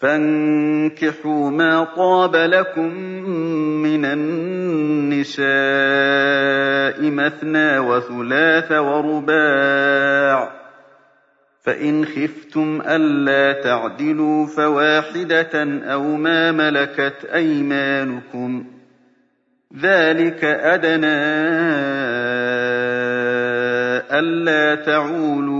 فانكحوا ما طاب لكم من النساء مثنى وثلاث ورباع. فإن خفتم ألا تعدلوا فواحدة أو ما ملكت أيمانكم. ذلك أدنى ألا تعولوا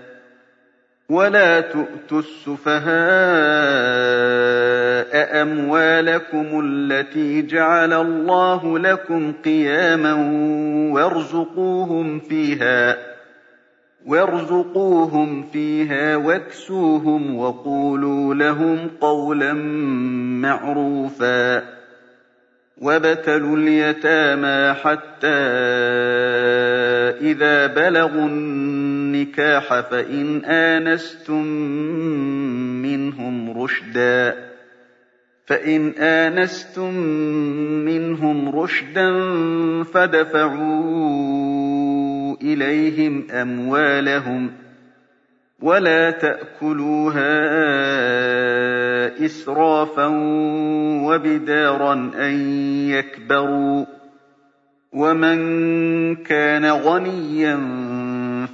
ولا تؤتوا السفهاء أموالكم التي جعل الله لكم قياما وارزقوهم فيها وارزقوهم فيها واكسوهم وقولوا لهم قولا معروفا وابتلوا اليتامى حتى إذا بلغوا النكاح فإن آنستم منهم رشدا. فإن آنستم منهم رشدا فدفعوا إليهم أموالهم ولا تأكلوها إسرافا وبدارا أن يكبروا. ومن كان غنيا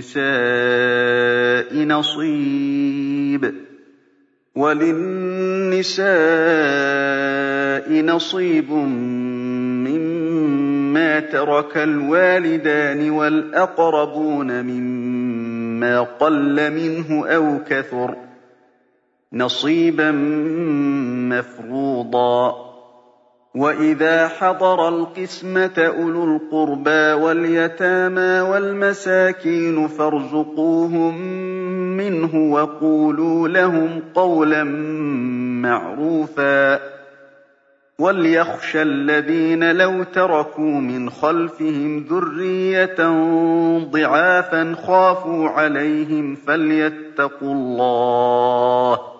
وللنساء نصيب وللنساء نصيب مما ترك الوالدان والأقربون مما قل منه أو كثر نصيبا مفروضا وإذا حضر القسمة أولو القربى واليتامى والمساكين فارزقوهم منه وقولوا لهم قولا معروفا وليخشى الذين لو تركوا من خلفهم ذرية ضعافا خافوا عليهم فليتقوا الله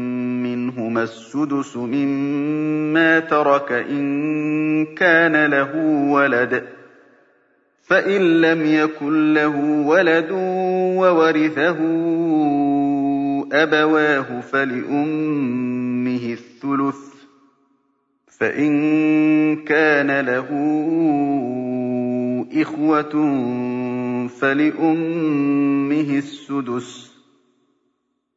مِّنْهُمَا السُّدُسُ مِمَّا تَرَكَ إِن كَانَ لَهُ وَلَدٌ ۚ فَإِن لَّمْ يَكُن لَّهُ وَلَدٌ وَوَرِثَهُ أَبَوَاهُ فَلِأُمِّهِ الثُّلُثُ ۚ فَإِن كَانَ لَهُ إِخْوَةٌ فَلِأُمِّهِ السُّدُسُ.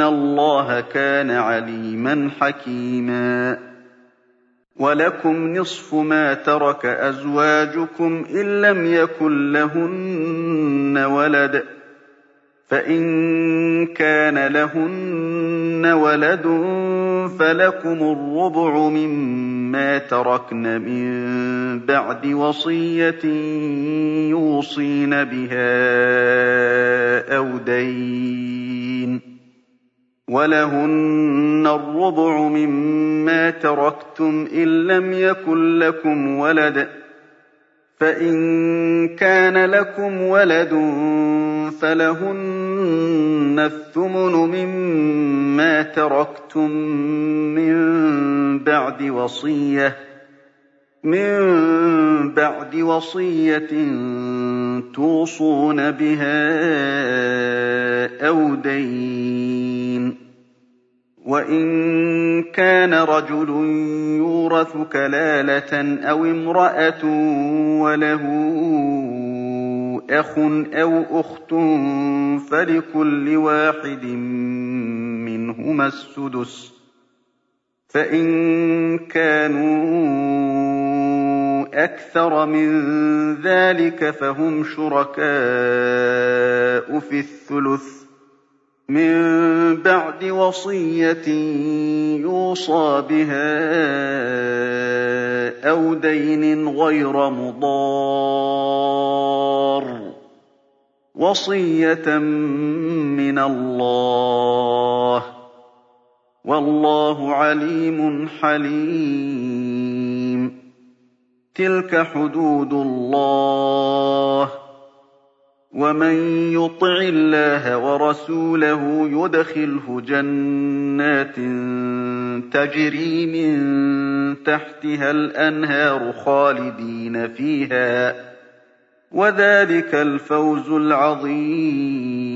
اللَّهَ كَانَ عَلِيمًا حَكِيمًا وَلَكُمْ نِصْفُ مَا تَرَكَ أَزْوَاجُكُمْ إِن لَّمْ يَكُن لَّهُنَّ وَلَدٌ ۚ فَإِن كَانَ لَهُنَّ وَلَدٌ فَلَكُمُ الرُّبُعُ مِمَّا تَرَكْنَ مِن بَعْدِ وَصِيَّةٍ يُوصِينَ بِهَا أَوْ دَيْنٍ ۗ وَلَهُنَّ الرُّبُعُ مِمَّا تَرَكْتُمْ إِن لَّمْ يَكُن لَّكُمْ وَلَدٌ ۚ فَإِن كَانَ لَكُمْ وَلَدٌ فَلَهُنَّ الثُّمُنُ مِمَّا تَرَكْتُم مِّن بَعْدِ وَصِيَّةٍ تُوصُونَ بِهَا أَوْ دَيْنٍ ۗ وَإِن كَانَ رَجُلٌ يُورَثُ كَلَالَةً أَوِ امْرَأَةٌ وَلَهُ أَخٌ أَوْ أُخْتٌ فَلِكُلِّ واحد مِّنْهُمَا السُّدُسُ ۚ فَإِن كَانُوا أَكْثَرَ مِن ذَٰلِكَ فَهُمْ شُرَكَاءُ فِي الثُّلُثِ ۚ. مِن بَعْدِ وَصِيَّةٍ يُوصَىٰ بِهَا أَوْ دَيْنٍ غَيْرَ مُضَارٍّ ۚ. وَصِيَّةً مِّنَ اللَّهِ ۗ. وَاللَّهُ عَلِيمٌ حَلِيمٌ. تِلْكَ حُدُودُ اللَّهِ ۚ وَمَن يُطِعِ اللَّهَ وَرَسُولَهُ يُدْخِلْهُ جَنَّاتٍ تَجْرِي مِن تَحْتِهَا الْأَنْهَارُ خَالِدِينَ فِيهَا ۚ وَذَٰلِكَ الْفَوْزُ الْعَظِيمُ.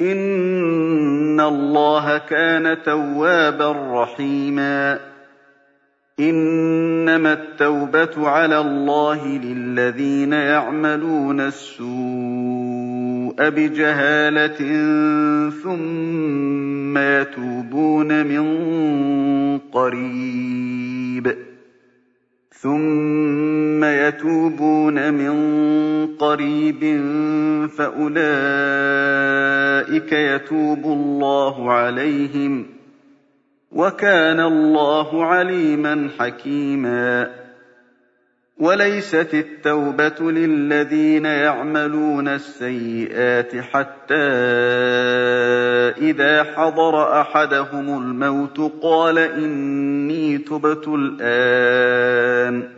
إِنَّ اللَّهَ كَانَ تَوَّابًا رَّحِيمًا إِنَّمَا التَّوْبَةُ عَلَى اللَّهِ لِلَّذِينَ يَعْمَلُونَ السُّوءَ بجهالة ثم يتوبون من قريب ثم يتوبون من قريب فأولئك يتوب الله عليهم وكان الله عليما حكيما. وليست التوبة للذين يعملون السيئات حتى إذا حضر أحدهم الموت قال إني تبت الآن.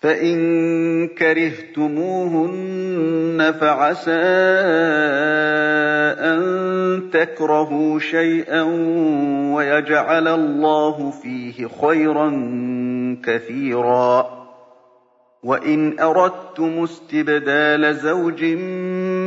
فإن كرهتموهن فعسى أن تكرهوا شيئا ويجعل الله فيه خيرا كثيرا. وإن أردتم استبدال زوج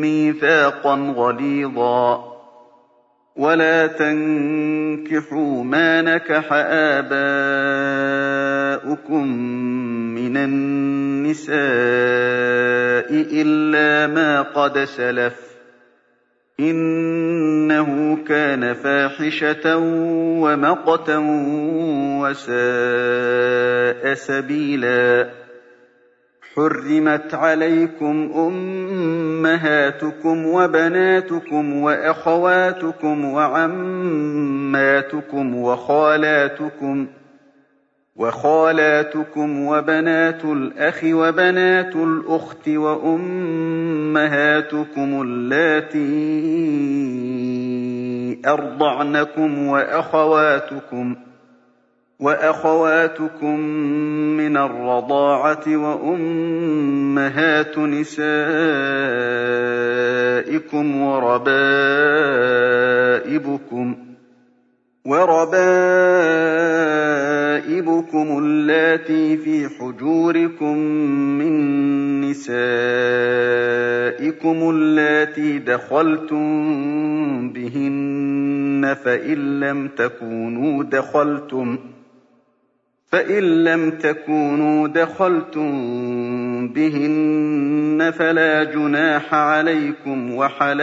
ميثاقا غليظا ولا تنكحوا ما نكح آباؤكم من النساء إلا ما قد سلف إنه كان فاحشة ومقتا وساء سبيلا حرمت عليكم أمهاتكم وبناتكم وأخواتكم وعماتكم وخالاتكم وخالاتكم وبنات الأخ وبنات الأخت وأمهاتكم اللاتي أرضعنكم وأخواتكم وأخواتكم من الرضاعة وأمهات نسائكم وربائبكم وربائبكم اللاتي في حجوركم من نسائكم اللاتي دخلتم بهن فإن لم تكونوا دخلتم فإن لم تكونوا دخلتم بهن فلا جناح عليكم وحلائل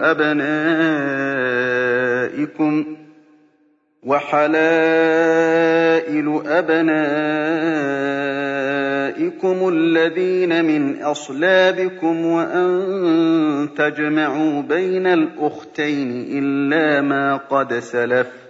أبنائكم وحلائل أبنائكم الذين من أصلابكم وأن تجمعوا بين الأختين إلا ما قد سلف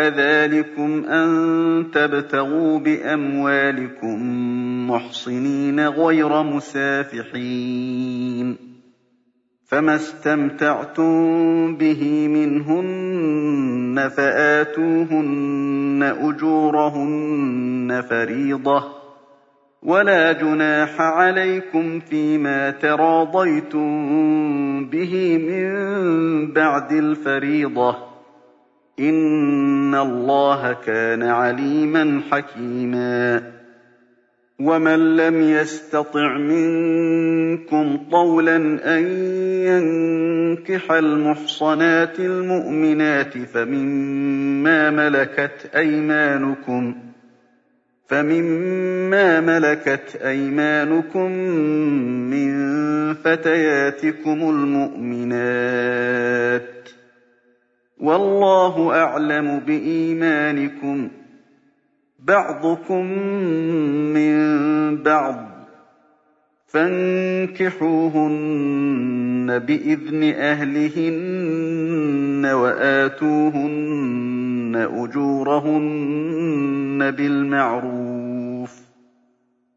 ذلكم أن تبتغوا بأموالكم محصنين غير مسافحين فما استمتعتم به منهن فآتوهن أجورهن فريضة ولا جناح عليكم فيما تراضيتم به من بعد الفريضة إن الله كان عليما حكيما. ومن لم يستطع منكم طولا أن ينكح المحصنات المؤمنات فمما ملكت أيمانكم ۖ فمما ملكت أيمانكم من فتياتكم المؤمنات. والله أعلم بإيمانكم. بعضكم من بعض. فانكحوهن بإذن أهلهن وآتوهن أجورهن بالمعروف.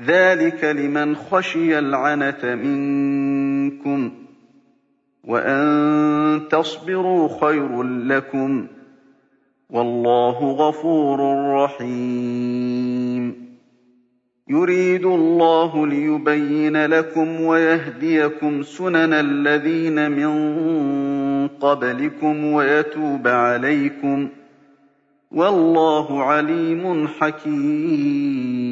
ذلك لمن خشي العنة منكم وأن تصبروا خير لكم والله غفور رحيم. يريد الله ليبين لكم ويهديكم سنن الذين من قبلكم ويتوب عليكم. والله عليم حكيم.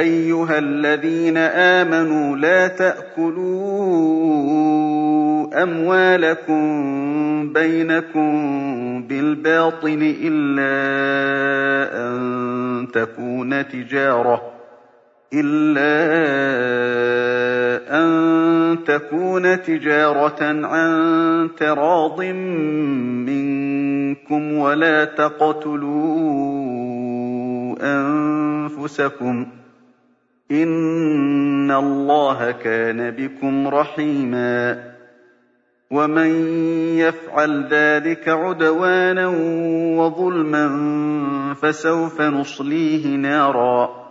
أيها الذين آمنوا لا تأكلوا أموالكم بينكم بالباطل إلا أن تكون تجارةً إِلَّا أَن تَكُونَ تِجَارَةً عَن تَرَاضٍ مِّنكُمْ وَلَا تَقْتُلُوا أَنفُسَكُمْ ۚ إِنَّ اللَّهَ كَانَ بِكُمْ رَحِيمًا وَمَن يَفْعَلْ ذَٰلِكَ عُدْوَانًا وَظُلْمًا فَسَوْفَ نُصْلِيهِ نَارًا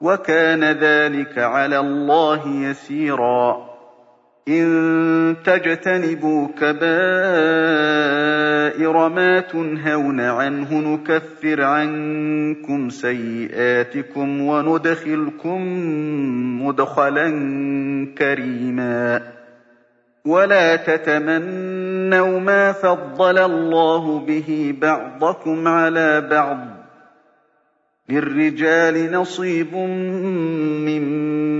وَكَانَ ذَٰلِكَ عَلَى اللَّهِ يَسِيرًا إِن تَجْتَنِبُوا كَبَائِرَ مَا تُنْهَوْنَ عَنْهُ نُكَفِّرْ عَنكُمْ سَيِّئَاتِكُمْ وَنُدْخِلْكُم مُّدْخَلًا كَرِيمًا. وَلَا تَتَمَنَّوْا مَا فَضَّلَ اللَّهُ بِهِ بَعْضَكُمْ عَلَىٰ بَعْضٍ. لِّلرِّجَالِ نَصِيبٌ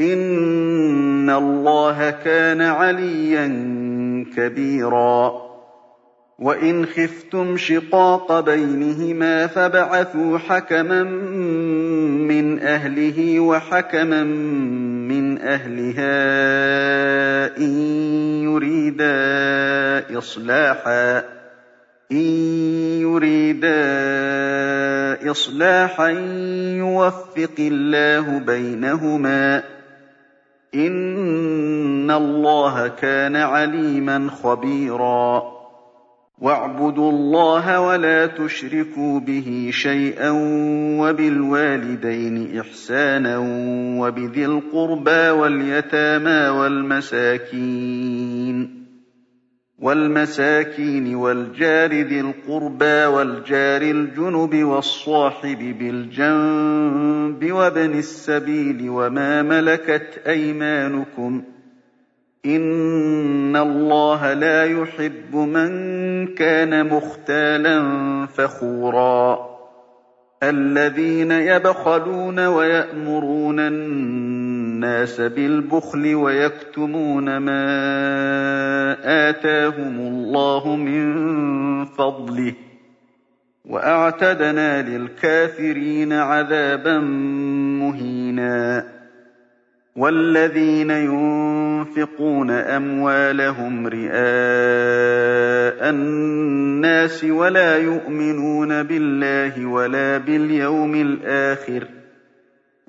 إِنَّ اللَّهَ كَانَ عَلِيًّا كَبِيرًا وَإِنْ خِفْتُمْ شِقَاقَ بَيْنِهِمَا فَابْعَثُوا حَكَمًا مِّنْ أَهْلِهِ وَحَكَمًا مِّنْ أَهْلِهَا إِن يُرِيدَا إِصْلَاحًا يُوَفِّقِ اللَّهُ بَيْنَهُمَا ۗ إِنَّ اللَّهَ كَانَ عَلِيمًا خَبِيرًا. وَاعْبُدُوا اللَّهَ وَلَا تُشْرِكُوا بِهِ شَيْئًا وَبِالْوَالِدَيْنِ إِحْسَانًا وَبِذِي الْقُرْبَىٰ وَالْيَتَامَىٰ وَالْمَسَاكِينِ. وَالْجَارِ ذِي الْقُرْبَىٰ وَالْجَارِ الْجُنُبِ وَالصَّاحِبِ بِالْجَنبِ وَابْنِ السَّبِيلِ وَمَا مَلَكَتْ أَيْمَانُكُمْ ۗ إِنَّ اللَّهَ لَا يُحِبُّ مَن كَانَ مُخْتَالًا فَخُورًا الَّذِينَ يَبْخَلُونَ وَيَأْمُرُونَ النَّاسَ بِالْبُخْلِ وَيَكْتُمُونَ مَا آتَاهُمُ اللَّهُ مِن فَضْلِهِ ۗ وَأَعْتَدْنَا لِلْكَافِرِينَ عَذَابًا مُّهِينًا وَالَّذِينَ يُنفِقُونَ أَمْوَالَهُمْ رِئَاءَ النَّاسِ وَلَا يُؤْمِنُونَ بِاللَّهِ وَلَا بِالْيَوْمِ الْآخِرِ ۗ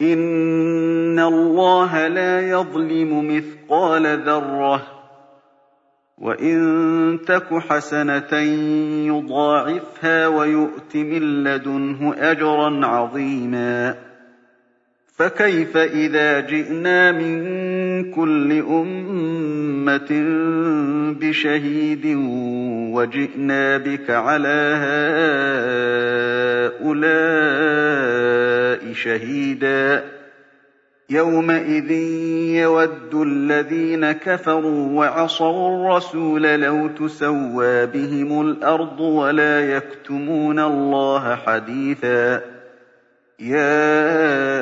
إِنَّ اللَّهَ لَا يَظْلِمُ مِثْقَالَ ذَرَّةٍ وَإِن تَكُ حَسَنَةً يُضَاعِفْهَا وَيُؤْتِ مِن لَّدُنْهُ أَجْرًا عَظِيمًا فَكَيْفَ إِذَا جِئْنَا مِن كُلِّ أُمَّةٍ بِشَهِيدٍ وَجِئْنَا بِكَ عَلَىٰ هَٰؤُلَاءِ شَهِيدًا. يَوْمَئِذٍ يَوَدُّ الَّذِينَ كَفَرُوا وَعَصَوُا الرَّسُولَ لَوْ تُسَوَّىٰ بِهِمُ الْأَرْضُ وَلَا يَكْتُمُونَ اللَّهَ حَدِيثًا. يَا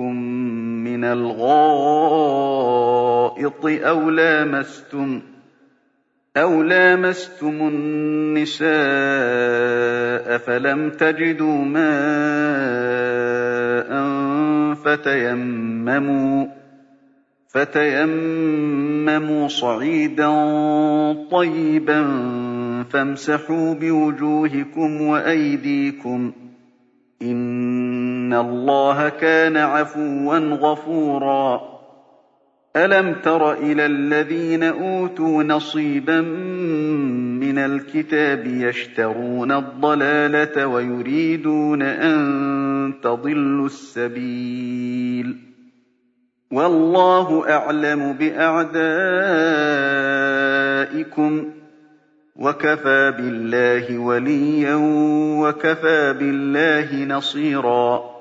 مِّنَ الْغَائِطِ أَوْ لَامَسْتُمُ النِّسَاءَ فَلَمْ تَجِدُوا مَاءً فَتَيَمَّمُوا صَعِيدًا طَيِّبًا فَامْسَحُوا بِوُجُوهِكُمْ وَأَيْدِيكُمْ ۗ إِنَّ اللَّهَ كَانَ عَفُوًّا غَفُورًا. أَلَمْ تَرَ إِلَى الَّذِينَ أُوتُوا نَصِيبًا مِّنَ الْكِتَابِ يَشْتَرُونَ الضَّلَالَةَ وَيُرِيدُونَ أَن تَضِلُّوا السَّبِيلَ. وَاللَّهُ أَعْلَمُ بِأَعْدَائِكُمْ ۚ وَكَفَىٰ بِاللَّهِ وَلِيًّا وَكَفَىٰ بِاللَّهِ نَصِيرًا.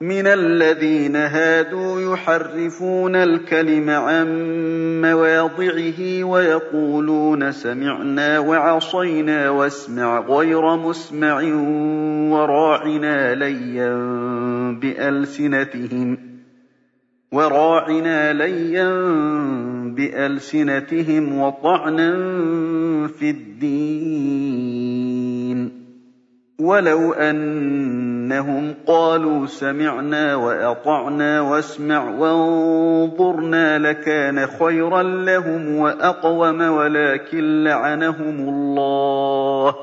مِنَ الَّذِينَ هَادُوا يُحَرِّفُونَ الْكَلِمَ عَن مَّوَاضِعِهِ وَيَقُولُونَ سَمِعْنَا وَعَصَيْنَا وَاسْمَعْ غَيْرَ مُسْمَعٍ وَرَاعِنَا لَيًّا بِأَلْسِنَتِهِمْ وَطَعْنًا فِي الدِّينِ. وَلَوْ أَنَّهُمْ قَالُوا سَمِعْنَا وَأَطَعْنَا وَاسْمَعْ وَانظُرْنَا لَكَانَ خَيْرًا لَّهُمْ وَأَقْوَمَ وَلَٰكِن لَّعَنَهُمُ اللَّهُ.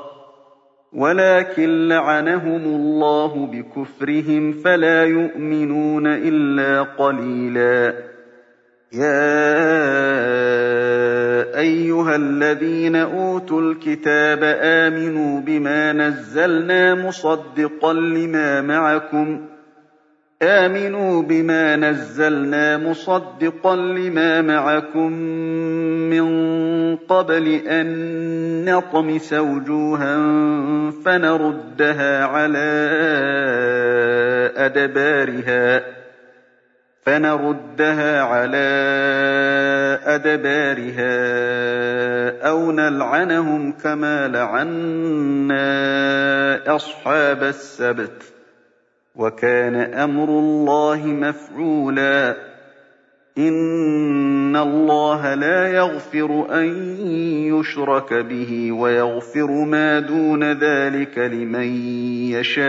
ولكن لعنهم الله بكفرهم فلا يؤمنون إلا قليلا. يا أيها الذين أوتوا الكتاب آمنوا بما نزلنا مصدقا لما معكم. آمنوا بما نزلنا مصدقا لما معكم من قبل أن نطمس وجوها فنردها على أدبارها. فنردها على أدبارها أو نلعنهم كما لعنا أصحاب السبت وكان أمر الله مفعولا إن الله لا يغفر أن يشرك به ويغفر ما دون ذلك لمن يشاء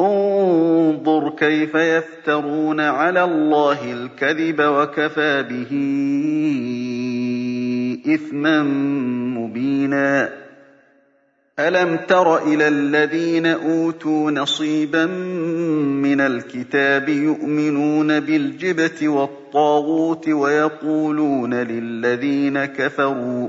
انظُرْ كَيْفَ يَفْتَرُونَ عَلَى اللَّهِ الْكَذِبَ وَكَفَىٰ بِهِ إِثْمًا مُّبِينًا. أَلَمْ تَرَ إِلَى الَّذِينَ أُوتُوا نَصِيبًا مِّنَ الْكِتَابِ يُؤْمِنُونَ بِالْجِبْتِ وَالطَّاغُوتِ وَيَقُولُونَ لِلَّذِينَ كَفَرُوا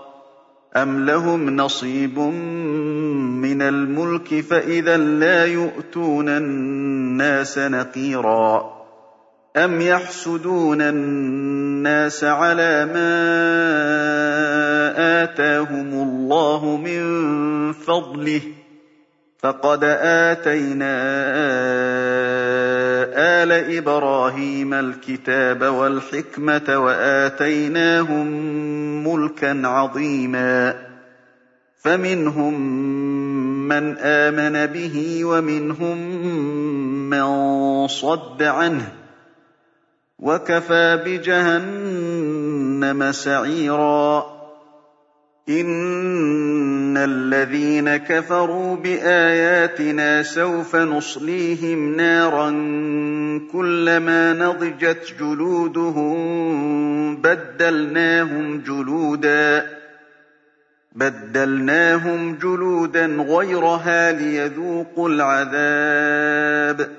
أَمْ لَهُمْ نَصِيبٌ مِّنَ الْمُلْكِ فَإِذًا لَّا يُؤْتُونَ النَّاسَ نَقِيرًا أَمْ يَحْسُدُونَ النَّاسَ عَلَىٰ مَا آتَاهُمُ اللَّهُ مِن فَضْلِهِ ۖ فَقَدْ آتَيْنَا آلَ إِبْرَاهِيمَ الْكِتَابَ وَالْحِكْمَةَ وَآتَيْنَاهُم مُّلْكًا عَظِيمًا. فَمِنْهُم مَّنْ آمَنَ بِهِ وَمِنْهُم مَّن صَدَّ عَنْهُ ۚ وَكَفَىٰ بِجَهَنَّمَ سَعِيرًا. إِنَّ الَّذِينَ كَفَرُوا بِآيَاتِنَا سَوْفَ نُصْلِيهِمْ نَارًا كُلَّمَا نَضِجَتْ جُلُودُهُم بَدَّلْنَاهُمْ جُلُودًا بَدَّلْنَاهُمْ جُلُودًا غَيْرَهَا لِيَذُوقُوا الْعَذَابَ ۗ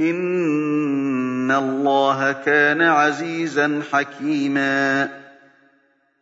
إِنَّ اللَّهَ كَانَ عَزِيزًا حَكِيمًا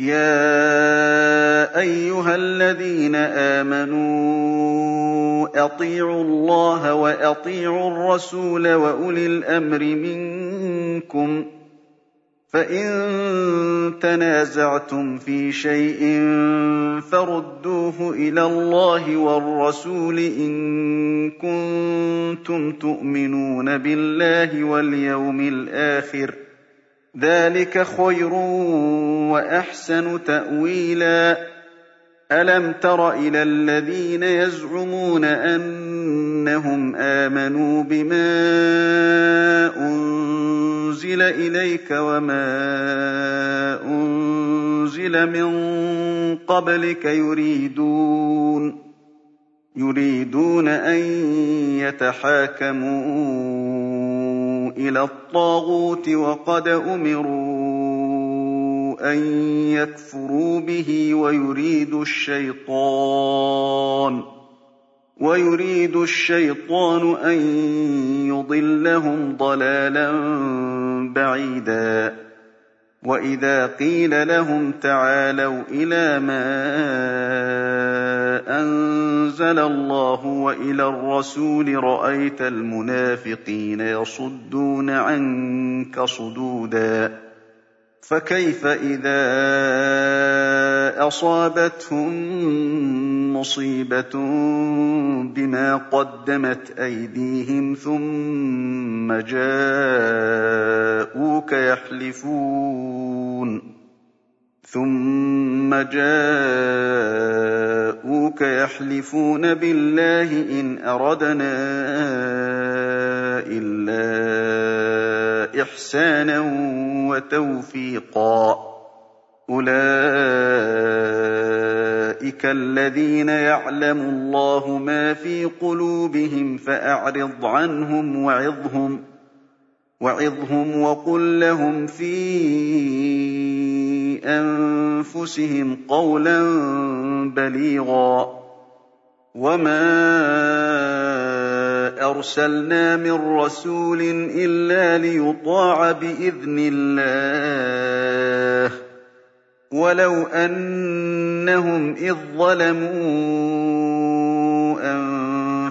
يَا أَيُّهَا الَّذِينَ آمَنُوا أَطِيعُوا اللَّهَ وَأَطِيعُوا الرَّسُولَ وَأُولِي الْأَمْرِ مِنكُمْ ۖ فَإِن تَنَازَعْتُمْ فِي شَيْءٍ فَرُدُّوهُ إِلَى اللَّهِ وَالرَّسُولِ إِن كُنتُمْ تُؤْمِنُونَ بِاللَّهِ وَالْيَوْمِ الْآخِرِ ۚ ذَٰلِكَ خَيْرٌ وَأَحْسَنُ تَأْوِيلًا. أَلَمْ تَرَ إِلَى الَّذِينَ يَزْعُمُونَ أَنَّهُمْ آمَنُوا بِمَا أُنزِلَ إِلَيْكَ وَمَا أُنزِلَ مِن قَبْلِكَ يُرِيدُونَ أَن يَتَحَاكَمُوا إِلَى الطَّاغُوتِ وَقَدْ أُمِرُوا أَن يَكْفُرُوا بِهِ وَيُرِيدُ الشَّيْطَانُ أَن يُضِلَّهُمْ ضَلَالًا بَعِيدًا. وَإِذَا قِيلَ لَهُمْ تَعَالَوْا إِلَىٰ مَا أَنزَلَ اللَّهُ وَإِلَى الرَّسُولِ رَأَيْتَ الْمُنَافِقِينَ يَصُدُّونَ عَنكَ صُدُودًا فَكَيْفَ إِذَا أَصَابَتْهُم مُّصِيبَةٌ بِمَا قَدَّمَتْ أَيْدِيهِمْ ثُمَّ جَاءُوكَ يَحْلِفُونَ بِاللَّهِ إِنْ أَرَدْنَا إِلَّا إِحْسَانًا وَتَوْفِيقًا أُولَٰئِكَ الَّذِينَ يَعْلَمُ اللَّهُ مَا فِي قُلُوبِهِمْ فَأَعْرِضْ عَنْهُمْ وَعِظْهُمْ وَقُل لَّهُمْ فِي أَنفُسِهِمْ قَوْلًا بَلِيغًا. وَمَا أَرْسَلْنَا مِن رَّسُولٍ إِلَّا لِيُطَاعَ بِإِذْنِ اللَّهِ ۚ. وَلَوْ أَنَّهُمْ إِذ ظَّلَمُوا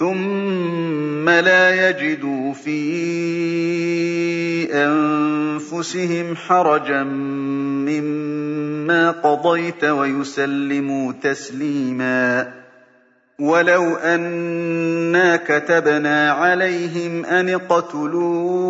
ثُمَّ لَا يَجِدُوا فِي أَنفُسِهِمْ حَرَجًا مِّمَّا قَضَيْتَ وَيُسَلِّمُوا تَسْلِيمًا. وَلَوْ أَنَّا كَتَبْنَا عَلَيْهِمْ أَنِ اقْتُلُوا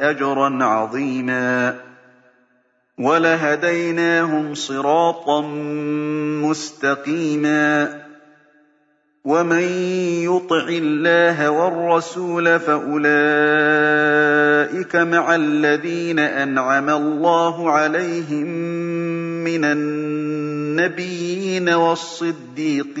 أَجْرًا عَظِيمًا وَلَهَدَيْنَاهُمْ صِرَاطًا مُّسْتَقِيمًا وَمَن يُطِعِ اللَّهَ وَالرَّسُولَ فَأُولَٰئِكَ مَعَ الَّذِينَ أَنْعَمَ اللَّهُ عَلَيْهِم مِّنَ النَّبِيِّينَ وَالصِّدِّيقِينَ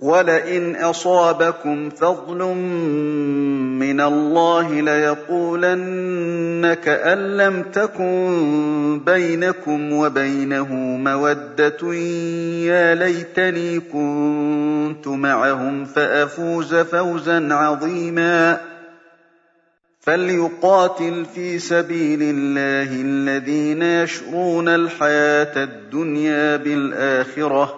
وَلَئِنْ أَصَابَكُمْ فَضْلٌ مِّنَ اللَّهِ لَيَقُولَنَّ كَأَن لَّمْ تَكُن بَيْنَكُمْ وَبَيْنَهُ مَوَدَّةٌ يَا لَيْتَنِي كُنتُ مَعَهُمْ فَأَفُوزَ فَوْزًا عَظِيمًا. فَلْيُقَاتِلْ فِي سَبِيلِ اللَّهِ الَّذِينَ يَشْرُونَ الْحَيَاةَ الدُّنْيَا بِالْآخِرَةِ ۚ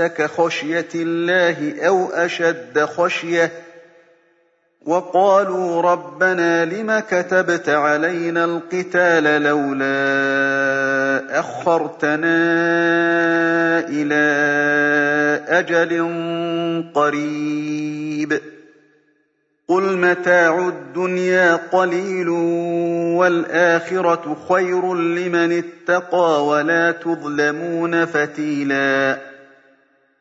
كَخَشْيَةِ اللَّهِ أَوْ أَشَدَّ خَشْيَةً ۚ وَقَالُوا رَبَّنَا لِمَ كَتَبْتَ عَلَيْنَا الْقِتَالَ لَوْلَا أَخَّرْتَنَا إِلَىٰ أَجَلٍ قَرِيبٍ. قُلْ مَتَاعُ الدُّنْيَا قَلِيلٌ وَالْآخِرَةُ خَيْرٌ لِّمَنِ اتَّقَىٰ وَلَا تُظْلَمُونَ فَتِيلًا.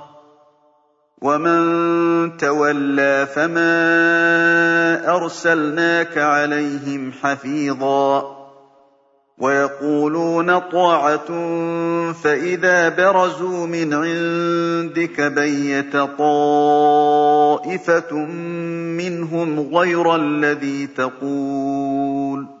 وَمَن تَوَلَّىٰ فَمَا أَرْسَلْنَاكَ عَلَيْهِمْ حَفِيظًا وَيَقُولُونَ طَاعَةٌ فَإِذَا بَرَزُوا مِنْ عِندِكَ بَيَّتَ طَائِفَةٌ مِّنْهُمْ غَيْرَ الَّذِي تَقُولُ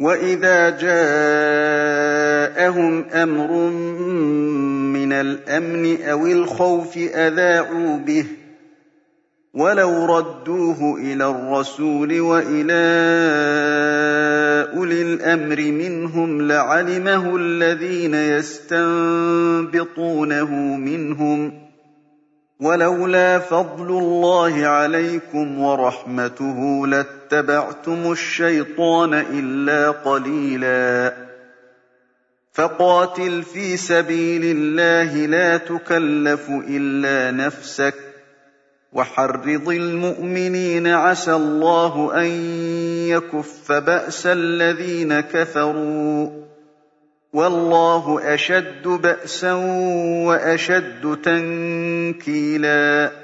وَإِذَا جَاءَهُمْ أَمْرٌ مِّنَ الْأَمْنِ أَوِ الْخَوْفِ أَذَاعُوا بِهِ ۖ وَلَوْ رَدُّوهُ إِلَى الرَّسُولِ وَإِلَىٰ أُولِي الْأَمْرِ مِنْهُمْ لَعَلِمَهُ الَّذِينَ يَسْتَنبِطُونَهُ مِنْهُمْ ۗ وَلَوْلَا فَضْلُ اللَّهِ عَلَيْكُمْ وَرَحْمَتُهُ لَاتَّبَعْتُمُ الشَّيْطَانَ إِلَّا قَلِيلًا. فَقَاتِلْ فِي سَبِيلِ اللَّهِ لَا تُكَلَّفُ إِلَّا نَفْسَكَ. وَحَرِّضِ الْمُؤْمِنِينَ ۖ عَسَى اللَّهُ أَن يَكُفَّ بَأْسَ الَّذِينَ كَفَرُوا ۚ. وَاللَّهُ أَشَدُّ بَأْسًا وَأَشَدُّ تَنكِيلًا.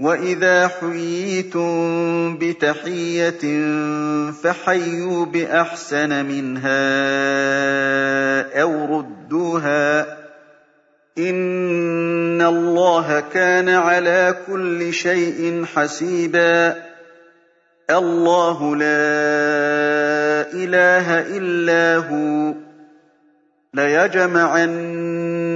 وَإِذَا حُيِّيتُم بِتَحِيَّةٍ فَحَيُّوا بِأَحْسَنَ مِنْهَا أَوْ رُدُّوهَا ۗ إِنَّ اللَّهَ كَانَ عَلَىٰ كُلِّ شَيْءٍ حَسِيبًا اللَّهُ لَا إِلَٰهَ إِلَّا هُوَ ۚ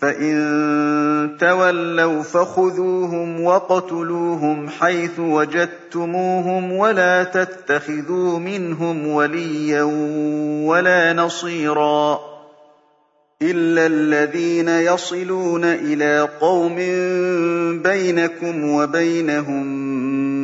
فَإِن تَوَلَّوْا فَخُذُوهُمْ وَاقْتُلُوهُمْ حَيْثُ وَجَدتُّمُوهُمْ وَلَا تَتَّخِذُوا مِنْهُمْ وَلِيًّا وَلَا نَصِيرًا إِلَّا الَّذِينَ يَصِلُونَ إِلَىٰ قَوْمٍ بَيْنَكُمْ وَبَيْنَهُم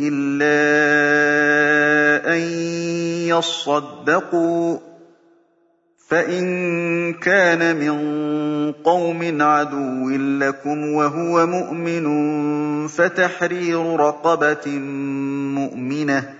إِلَّا أَن يَصَّدَّقُوا ۚ فَإِن كَانَ مِن قَوْمٍ عَدُوٍّ لَّكُمْ وَهُوَ مُؤْمِنٌ فَتَحْرِيرُ رَقَبَةٍ مُّؤْمِنَةٍ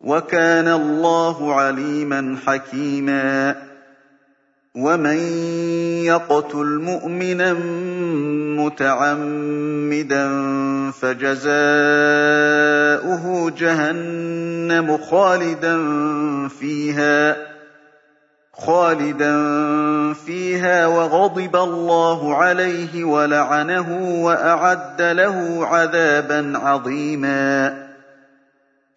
وَكَانَ اللَّهُ عَلِيمًا حَكِيمًا. وَمَن يَقْتُلْ مُؤْمِنًا مُّتَعَمِّدًا فَجَزَاؤُهُ جَهَنَّمُ خَالِدًا فِيهَا وَغَضِبَ اللَّهُ عَلَيْهِ وَلَعَنَهُ وَأَعَدَّ لَهُ عَذَابًا عَظِيمًا.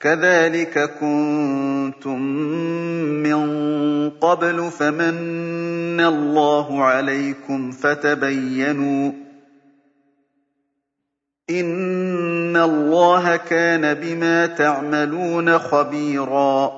كَذَٰلِكَ كُنتُم مِّن قَبْلُ فَمَنَّ اللَّهُ عَلَيْكُمْ فَتَبَيَّنُوا ۚ إِنَّ اللَّهَ كَانَ بِمَا تَعْمَلُونَ خَبِيرًا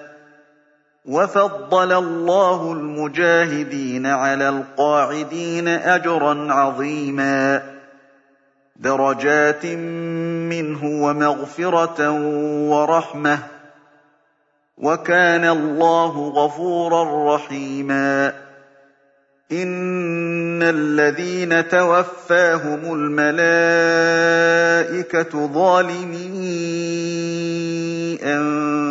وَفَضَّلَ اللَّهُ الْمُجَاهِدِينَ عَلَى الْقَاعِدِينَ أَجْرًا عَظِيمًا. دَرَجَاتٍ مِّنْهُ وَمَغْفِرَةً وَرَحْمَةً ۚ. وَكَانَ اللَّهُ غَفُورًا رَّحِيمًا. إِنَّ الَّذِينَ تَوَفَّاهُمُ الْمَلَائِكَةُ ظَالِمِي أَنفُسِهِمْ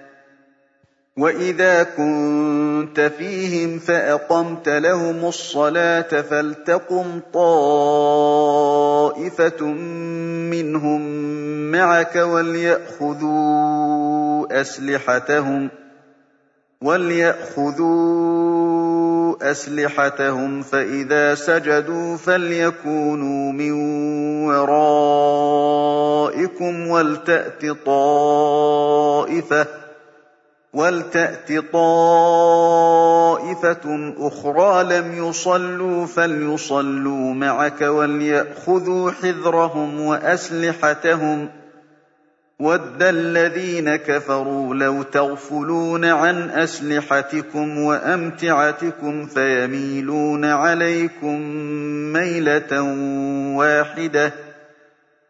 وَإِذَا كُنتَ فِيهِمْ فَأَقَمْتَ لَهُمُ الصَّلَاةَ فَلْتَقُمْ طَائِفَةٌ مِّنْهُم مَّعَكَ وَلْيَأْخُذُوا أسلحتهم فإذا سجدوا فليكونوا من ورائكم ولتأت طائفة ولتأت طائفة أخرى لم يصلوا فليصلوا معك وليأخذوا حذرهم وأسلحتهم ۖ. وَدَّ الَّذِينَ كَفَرُوا لَوْ تَغْفُلُونَ عَنْ أَسْلِحَتِكُمْ وَأَمْتِعَتِكُمْ فَيَمِيلُونَ عَلَيْكُم مَّيْلَةً وَاحِدَةً.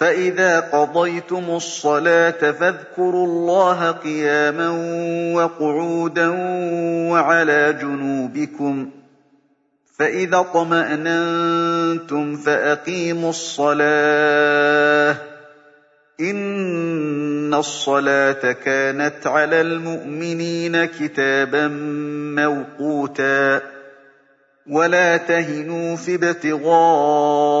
فَإِذَا قَضَيْتُمُ الصَّلَاةَ فَاذْكُرُوا اللَّهَ قِيَامًا وَقُعُودًا وَعَلَىٰ جُنُوبِكُمْ ۚ فَإِذَا اطْمَأْنَنتُمْ فَأَقِيمُوا الصَّلَاةَ ۚ إِنَّ الصَّلَاةَ كَانَتْ عَلَى الْمُؤْمِنِينَ كِتَابًا مَّوْقُوتًا وَلَا تَهِنُوا فِي ابْتِغَاءِ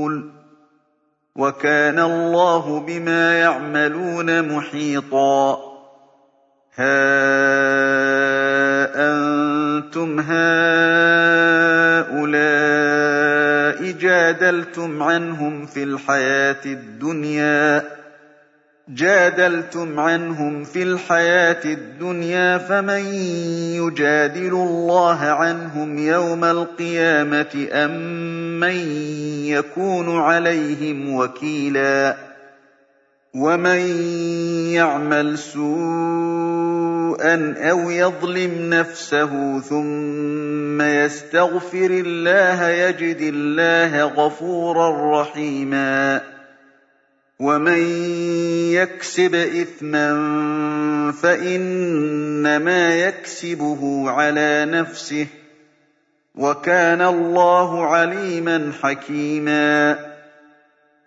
ۚ. وَكَانَ اللَّهُ بِمَا يَعْمَلُونَ مُحِيطًا. هَا أَنتُمْ هَٰؤُلَاءِ جَادَلْتُمْ عَنْهُمْ فِي الْحَيَاةِ الدُّنْيَا. جادلتم عنهم في الحياة الدنيا فمن يجادل الله عنهم يوم القيامة أم من يكون عليهم وكيلا ومن يعمل سوءا أو يظلم نفسه ثم يستغفر الله يجد الله غفورا رحيما ومن يكسب إثما فإنما يكسبه على نفسه وكان الله عليما حكيما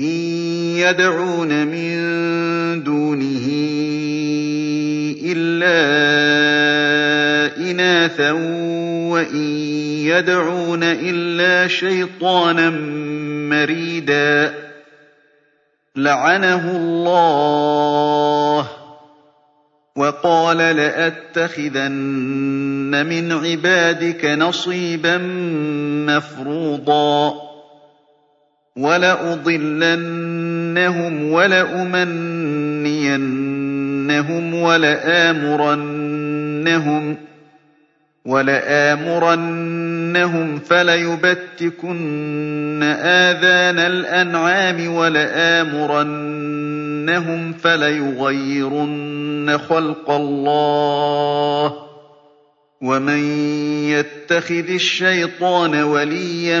إِن يَدْعُونَ مِن دُونِهِ إِلَّا إِنَاثًا وَإِن يَدْعُونَ إِلَّا شَيْطَانًا مَّرِيدًا لَّعَنَهُ اللَّهُ وَقَالَ لَأَتَّخِذَنَّ مِنْ عِبَادِكَ نَصِيبًا مَّفْرُوضًا وَلَأُضِلَّنَّهُمْ وَلَأُمَنِّيَنَّهُمْ وَلَآمُرَنَّهُمْ وَلَآمُرَنَّهُمْ فَلَيُبَتِّكُنَّ آذَانَ الْأَنْعَامِ وَلَآمُرَنَّهُمْ فَلَيُغَيِّرُنَّ خَلْقَ اللَّهِ ۚ وَمَن يَتَّخِذِ الشَّيْطَانَ وَلِيًّا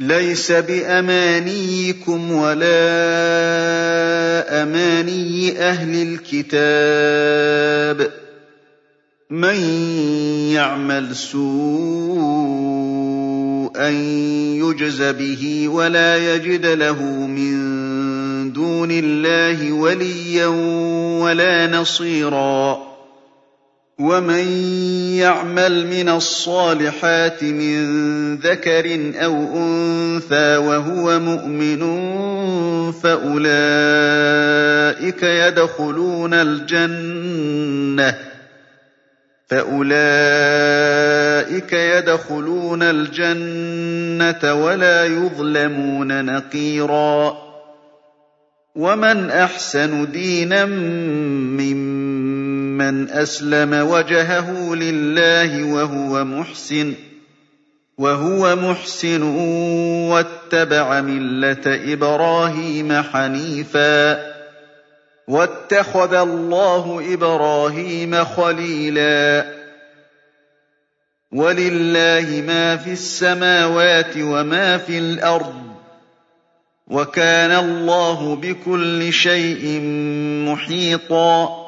لَّيْسَ بِأَمَانِيِّكُمْ وَلَا أَمَانِيِّ أَهْلِ الْكِتَابِ ۗ. مَن يَعْمَلْ سُوءًا يُجْزَ بِهِ وَلَا يَجِدْ لَهُ مِن دُونِ اللَّهِ وَلِيًّا وَلَا نَصِيرًا. وَمَن يَعْمَلْ مِنَ الصَّالِحَاتِ مِن ذَكَرٍ أَوْ أُنثَىٰ وَهُوَ مُؤْمِنٌ فَأُولَٰئِكَ يَدْخُلُونَ الْجَنَّةَ وَلَا يُظْلَمُونَ نَقِيرًا وَمَنْ أَحْسَنُ دِينًا مِّمَّن مَّنْ أَسْلَمَ وَجْهَهُ لِلَّهِ وَهُوَ مُحْسِنٌ وَاتَّبَعَ مِلَّةَ إِبْرَاهِيمَ حَنِيفًا ۗ وَاتَّخَذَ اللَّهُ إِبْرَاهِيمَ خَلِيلًا وَلِلَّهِ مَا فِي السَّمَاوَاتِ وَمَا فِي الْأَرْضِ ۚ وَكَانَ اللَّهُ بِكُلِّ شَيْءٍ مُّحِيطًا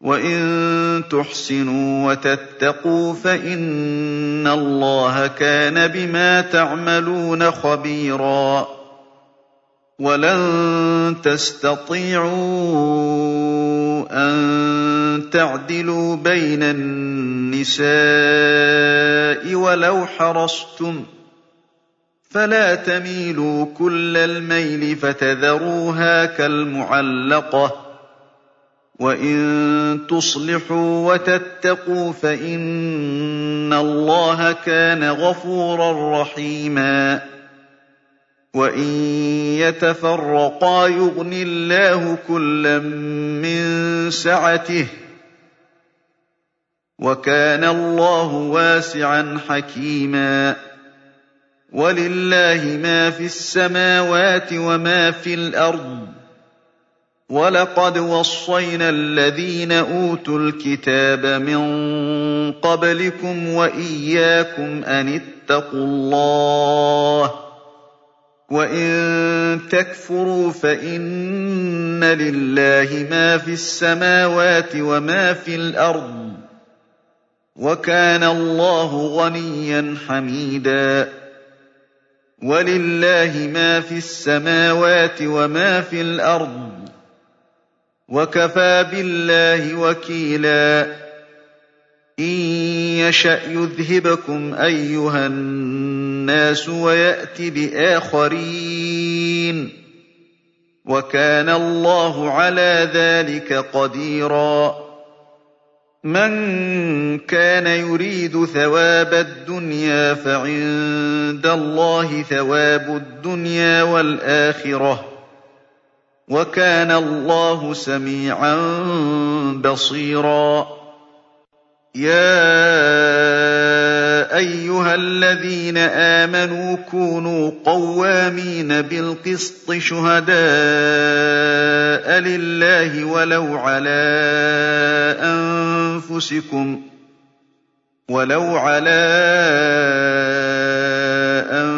وَإِن تُحْسِنُوا وَتَتَّقُوا فَإِنَّ اللَّهَ كَانَ بِمَا تَعْمَلُونَ خَبِيرًا وَلَن تَسْتَطِيعُوا أَن تَعْدِلُوا بَيْنَ النِّسَاءِ وَلَوْ حَرَصْتُمْ ۖ فلا تميلوا كل الميل فتذروها كالمعلقة وإن تصلحوا وتتقوا فإن الله كان غفورا رحيما وإن يتفرقا يغن الله كلا من سعته وكان الله واسعا حكيما وَلِلَّهِ مَا فِي السَّمَاوَاتِ وَمَا فِي الْأَرْضِ ۗ وَلَقَدْ وَصَّيْنَا الَّذِينَ أُوتُوا الْكِتَابَ مِن قَبْلِكُمْ وَإِيَّاكُمْ أَنِ اتَّقُوا اللَّهَ ۚ وَإِن تَكْفُرُوا فَإِنَّ لِلَّهِ مَا فِي السَّمَاوَاتِ وَمَا فِي الْأَرْضِ ۚ وَكَانَ اللَّهُ غَنِيًّا حَمِيدًا وَلِلَّهِ مَا فِي السَّمَاوَاتِ وَمَا فِي الْأَرْضِ ۚ وَكَفَىٰ بِاللَّهِ وَكِيلًا. إِن يَشَأْ يُذْهِبْكُمْ أَيُّهَا النَّاسُ وَيَأْتِ بِآخَرِينَ ۚ. وَكَانَ اللَّهُ عَلَىٰ ذَٰلِكَ قَدِيرًا. مَن كَانَ يُرِيدُ ثَوَابَ الدُّنْيَا فَعِندَ اللَّهِ ثَوَابُ الدُّنْيَا وَالْآخِرَةِ ۚ. وَكَانَ اللَّهُ سَمِيعًا بَصِيرًا. يَا أَيُّهَا الَّذِينَ آمَنُوا كُونُوا قَوَّامِينَ بِالْقِسْطِ شُهَدَاءَ لِلَّهِ وَلَوْ عَلَىٰ أَنفُسِكُمْ ولو على أنفسكم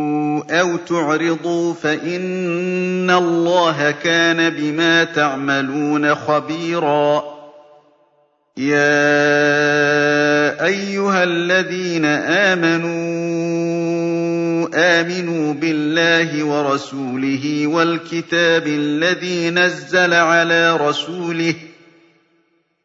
أَوْ تُعْرِضُوا فَإِنَّ اللَّهَ كَانَ بِمَا تَعْمَلُونَ خَبِيرًا يَا أَيُّهَا الَّذِينَ آمَنُوا آمِنُوا بِاللَّهِ وَرَسُولِهِ وَالْكِتَابِ الَّذِي نَزَّلَ عَلَىٰ رَسُولِهِ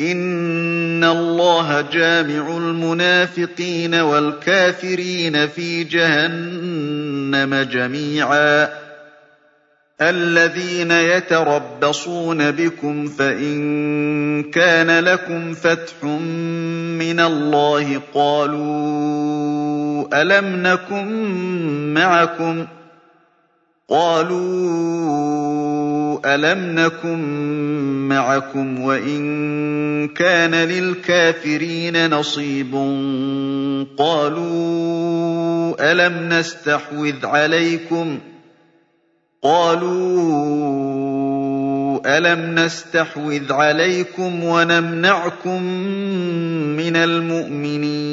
إِنَّ اللَّهَ جَامِعُ الْمُنَافِقِينَ وَالْكَافِرِينَ فِي جَهَنَّمَ جَمِيعًا الَّذِينَ يَتَرَبَّصُونَ بِكُمْ فَإِن كَانَ لَكُمْ فَتْحٌ مِّنَ اللَّهِ قَالُوا أَلَمْ نَكُن مَّعَكُمْ ۖ قَالُوا أَلَمْ نَكُن مَّعَكُمْ وَإِن كَانَ لِلْكَافِرِينَ نَصِيبٌ قَالُوا أَلَمْ نَسْتَحْوِذْ عَلَيْكُمْ قَالُوا أَلَمْ نَسْتَحْوِذْ عَلَيْكُمْ وَنَمْنَعْكُم مِّنَ الْمُؤْمِنِينَ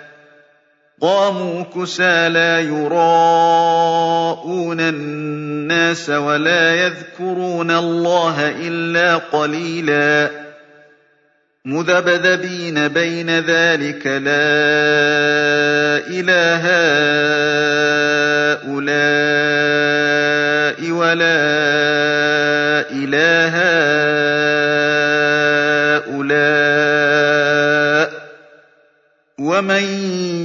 قَامُوا كُسَالَىٰ يُرَاءُونَ النَّاسَ وَلَا يَذْكُرُونَ اللَّهَ إِلَّا قَلِيلًا. مُّذَبْذَبِينَ بَيْنَ ذَٰلِكَ لَا إِلَىٰ هَٰؤُلَاءِ وَلَا إِلَىٰ هَٰؤُلَاءِ ۚ. وَمَن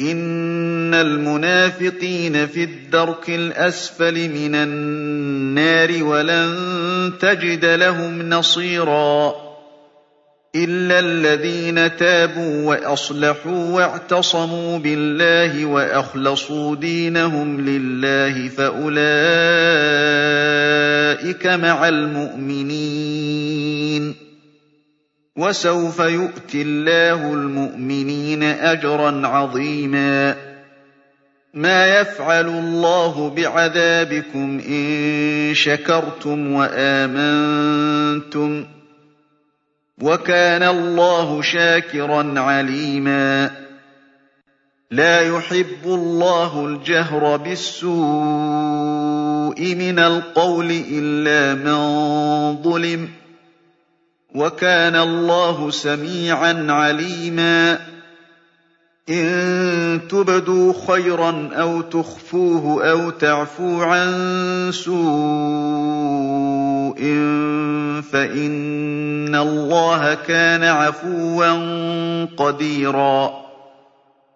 إِنَّ الْمُنَافِقِينَ فِي الدَّرْكِ الْأَسْفَلِ مِنَ النَّارِ وَلَن تَجِدَ لَهُمْ نَصِيرًا إِلَّا الَّذِينَ تَابُوا وَأَصْلَحُوا وَاعْتَصَمُوا بِاللَّهِ وَأَخْلَصُوا دِينَهُمْ لِلَّهِ فَأُولَٰئِكَ مَعَ الْمُؤْمِنِينَ وَسَوْفَ يُؤْتِ اللَّهُ الْمُؤْمِنِينَ أَجْرًا عَظِيمًا. مَا يَفْعَلُ اللَّهُ بِعَذَابِكُمْ إِن شَكَرْتُمْ وَآمَنتُمْ ۚ وَكَانَ اللَّهُ شَاكِرًا عَلِيمًا. لَّا يُحِبُّ اللَّهُ الْجَهْرَ بِالسُّوءِ مِنَ الْقَوْلِ إِلَّا مَن ظُلِمَ. وَكَانَ اللَّهُ سَمِيعًا عَلِيمًا. إِن تُبْدُوا خَيْرًا أَوْ تُخْفُوهُ أَوْ تَعْفُوا عَن سُوءٍ فَإِنَّ اللَّهَ كَانَ عَفُوًّا قَدِيرًا.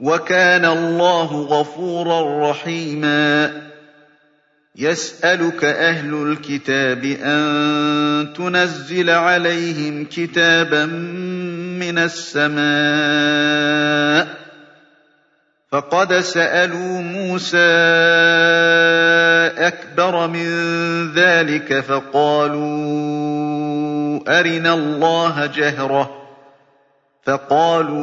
وكان الله غفورا رحيما. يسألك أهل الكتاب أن تنزل عليهم كتابا من السماء. فقد سألوا موسى أكبر من ذلك فقالوا أرنا الله جهرة. فقالوا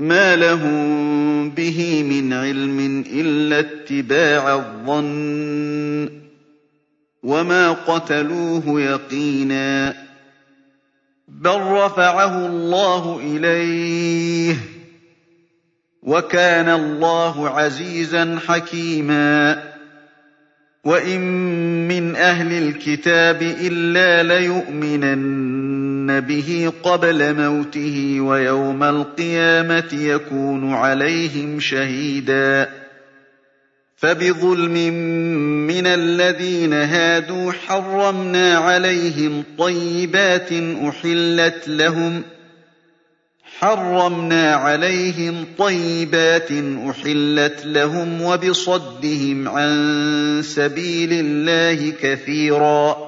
مَا لَهُم بِهِ مِنْ عِلْمٍ إِلَّا اتِّبَاعَ الظَّنِّ ۚ وَمَا قَتَلُوهُ يَقِينًا بَل رَّفَعَهُ اللَّهُ إِلَيْهِ ۚ وَكَانَ اللَّهُ عَزِيزًا حَكِيمًا وَإِن مِّنْ أَهْلِ الْكِتَابِ إِلَّا لَيُؤْمِنَنَّ بِهِ قَبْلَ مَوْتِهِ وَيَوْمَ الْقِيَامَةِ يَكُونُ عَلَيْهِمْ شَهِيدًا فَبِظُلْمٍ مِّنَ الَّذِينَ هَادُوا حَرَّمْنَا عَلَيْهِمْ طَيِّبَاتٍ أُحِلَّتْ لَهُمْ ۖ حرمنا عليهم طيبات أحلت لهم وبصدهم عن سبيل الله كثيرا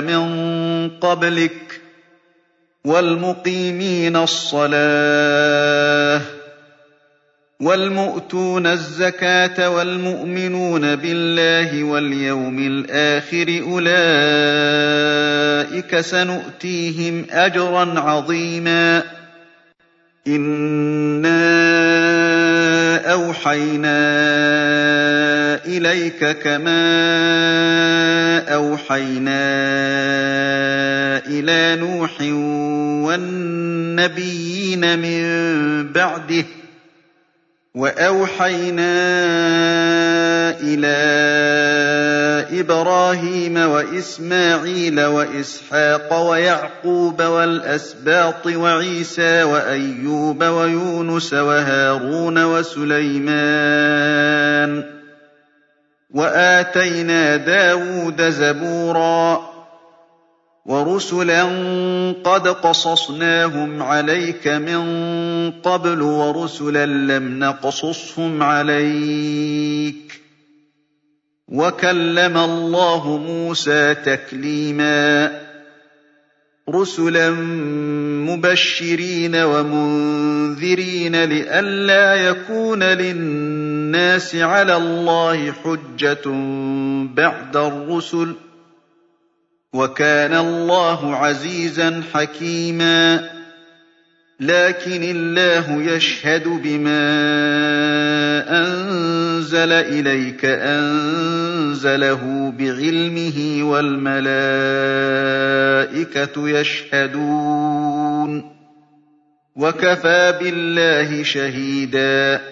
من قبلك والمقيمين الصلاة وَالْمُؤْتُونَ الزَّكَاةَ وَالْمُؤْمِنُونَ بِاللَّهِ وَالْيَوْمِ الْآخِرِ أُولَٰئِكَ سَنُؤْتِيهِمْ أَجْرًا عَظِيمًا إِنَّا أَوْحَيْنَا إِلَيْكَ كَمَا أَوْحَيْنَا إِلَىٰ نُوحٍ وَالنَّبِيِّينَ مِن بَعْدِهِ وَأَوْحَيْنَا إِلَىٰ إِبْرَاهِيمَ وَإِسْمَاعِيلَ وَإِسْحَاقَ وَيَعْقُوبَ وَالْأَسْبَاطِ وَعِيسَىٰ وَأَيُّوبَ وَيُونُسَ وَهَارُونَ وَسُلَيْمَانَ ۖ وَآتَيْنَا دَاوُودَ زَبُورًا وَرُسُلًا قَدْ قَصَصْنَاهُمْ عَلَيْكَ مِن قَبْلُ وَرُسُلًا لَّمْ نَقْصُصْهُمْ عَلَيْكَ ۚ وَكَلَّمَ اللَّهُ مُوسَىٰ تَكْلِيمًا رُّسُلًا مُّبَشِّرِينَ وَمُنذِرِينَ لِئَلَّا يَكُونَ لِلنَّاسِ عَلَى اللَّهِ حُجَّةٌ بَعْدَ الرُّسُلِ ۚ وَكَانَ اللَّهُ عَزِيزًا حَكِيمًا. لَّٰكِنِ اللَّهُ يَشْهَدُ بِمَا أَنزَلَ إِلَيْكَ أَنزَلَهُ بِعِلْمِهِ وَالْمَلَائِكَةُ يَشْهَدُونَ ۚ. وَكَفَىٰ بِاللَّهِ شَهِيدًا.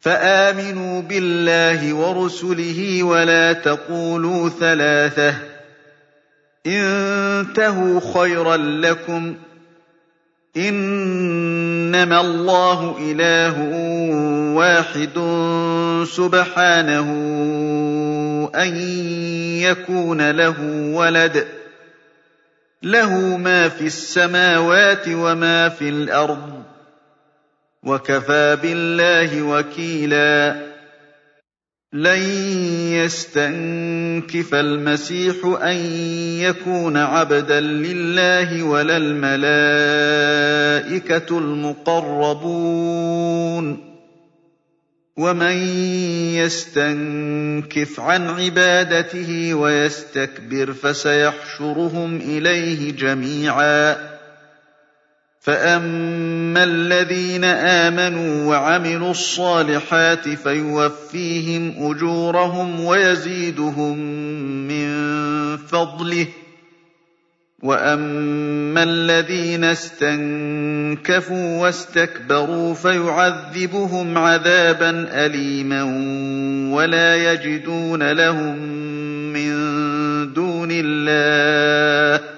فَآمِنُوا بِاللَّهِ وَرُسُلِهِ وَلَا تَقُولُوا ثَلَاثَةٌ ۚ. انتهوا خَيْرًا لَّكُمْ ۚ. إِنَّمَا اللَّهُ إِلَٰهٌ وَاحِدٌ سُبْحَانَهُ أَن يَكُونَ لَهُ وَلَدٌ ۘ. لَّهُ مَا فِي السَّمَاوَاتِ وَمَا فِي الْأَرْضِ. وَكَفَىٰ بِاللَّهِ وَكِيلًا. لَّن يَسْتَنكِفَ الْمَسِيحُ أَن يَكُونَ عَبْدًا لِّلَّهِ وَلَا الْمَلَائِكَةُ الْمُقَرَّبُونَ ۚ. وَمَن يَسْتَنكِفْ عَنْ عِبَادَتِهِ وَيَسْتَكْبِرْ فَسَيَحْشُرُهُمْ إِلَيْهِ جَمِيعًا. فَأَمَّا الَّذِينَ آمَنُوا وَعَمِلُوا الصَّالِحَاتِ فَيُوَفِّيهِمْ أُجُورَهُمْ وَيَزِيدُهُم مِّن فَضْلِهِ ۖ وَأَمَّا الَّذِينَ اسْتَنكَفُوا وَاسْتَكْبَرُوا فَيُعَذِّبُهُمْ عَذَابًا أَلِيمًا وَلَا يَجِدُونَ لَهُم مِّن دُونِ اللَّهِ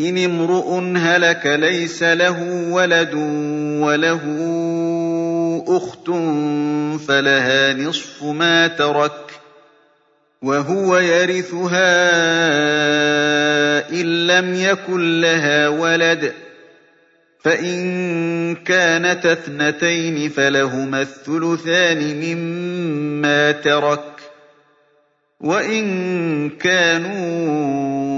إِنِ امْرُؤٌ هَلَكَ لَيْسَ لَهُ وَلَدٌ وَلَهُ أُخْتٌ فَلَهَا نِصْفُ مَا تَرَكَ ۚ وَهُوَ يَرِثُهَا إِن لَّمْ يَكُن لَّهَا وَلَدٌ ۚ فَإِن كَانَتَا اثْنَتَيْنِ فَلَهُمَا الثُّلُثَانِ مِمَّا تَرَكَ ۖ وَإِن كَانُوا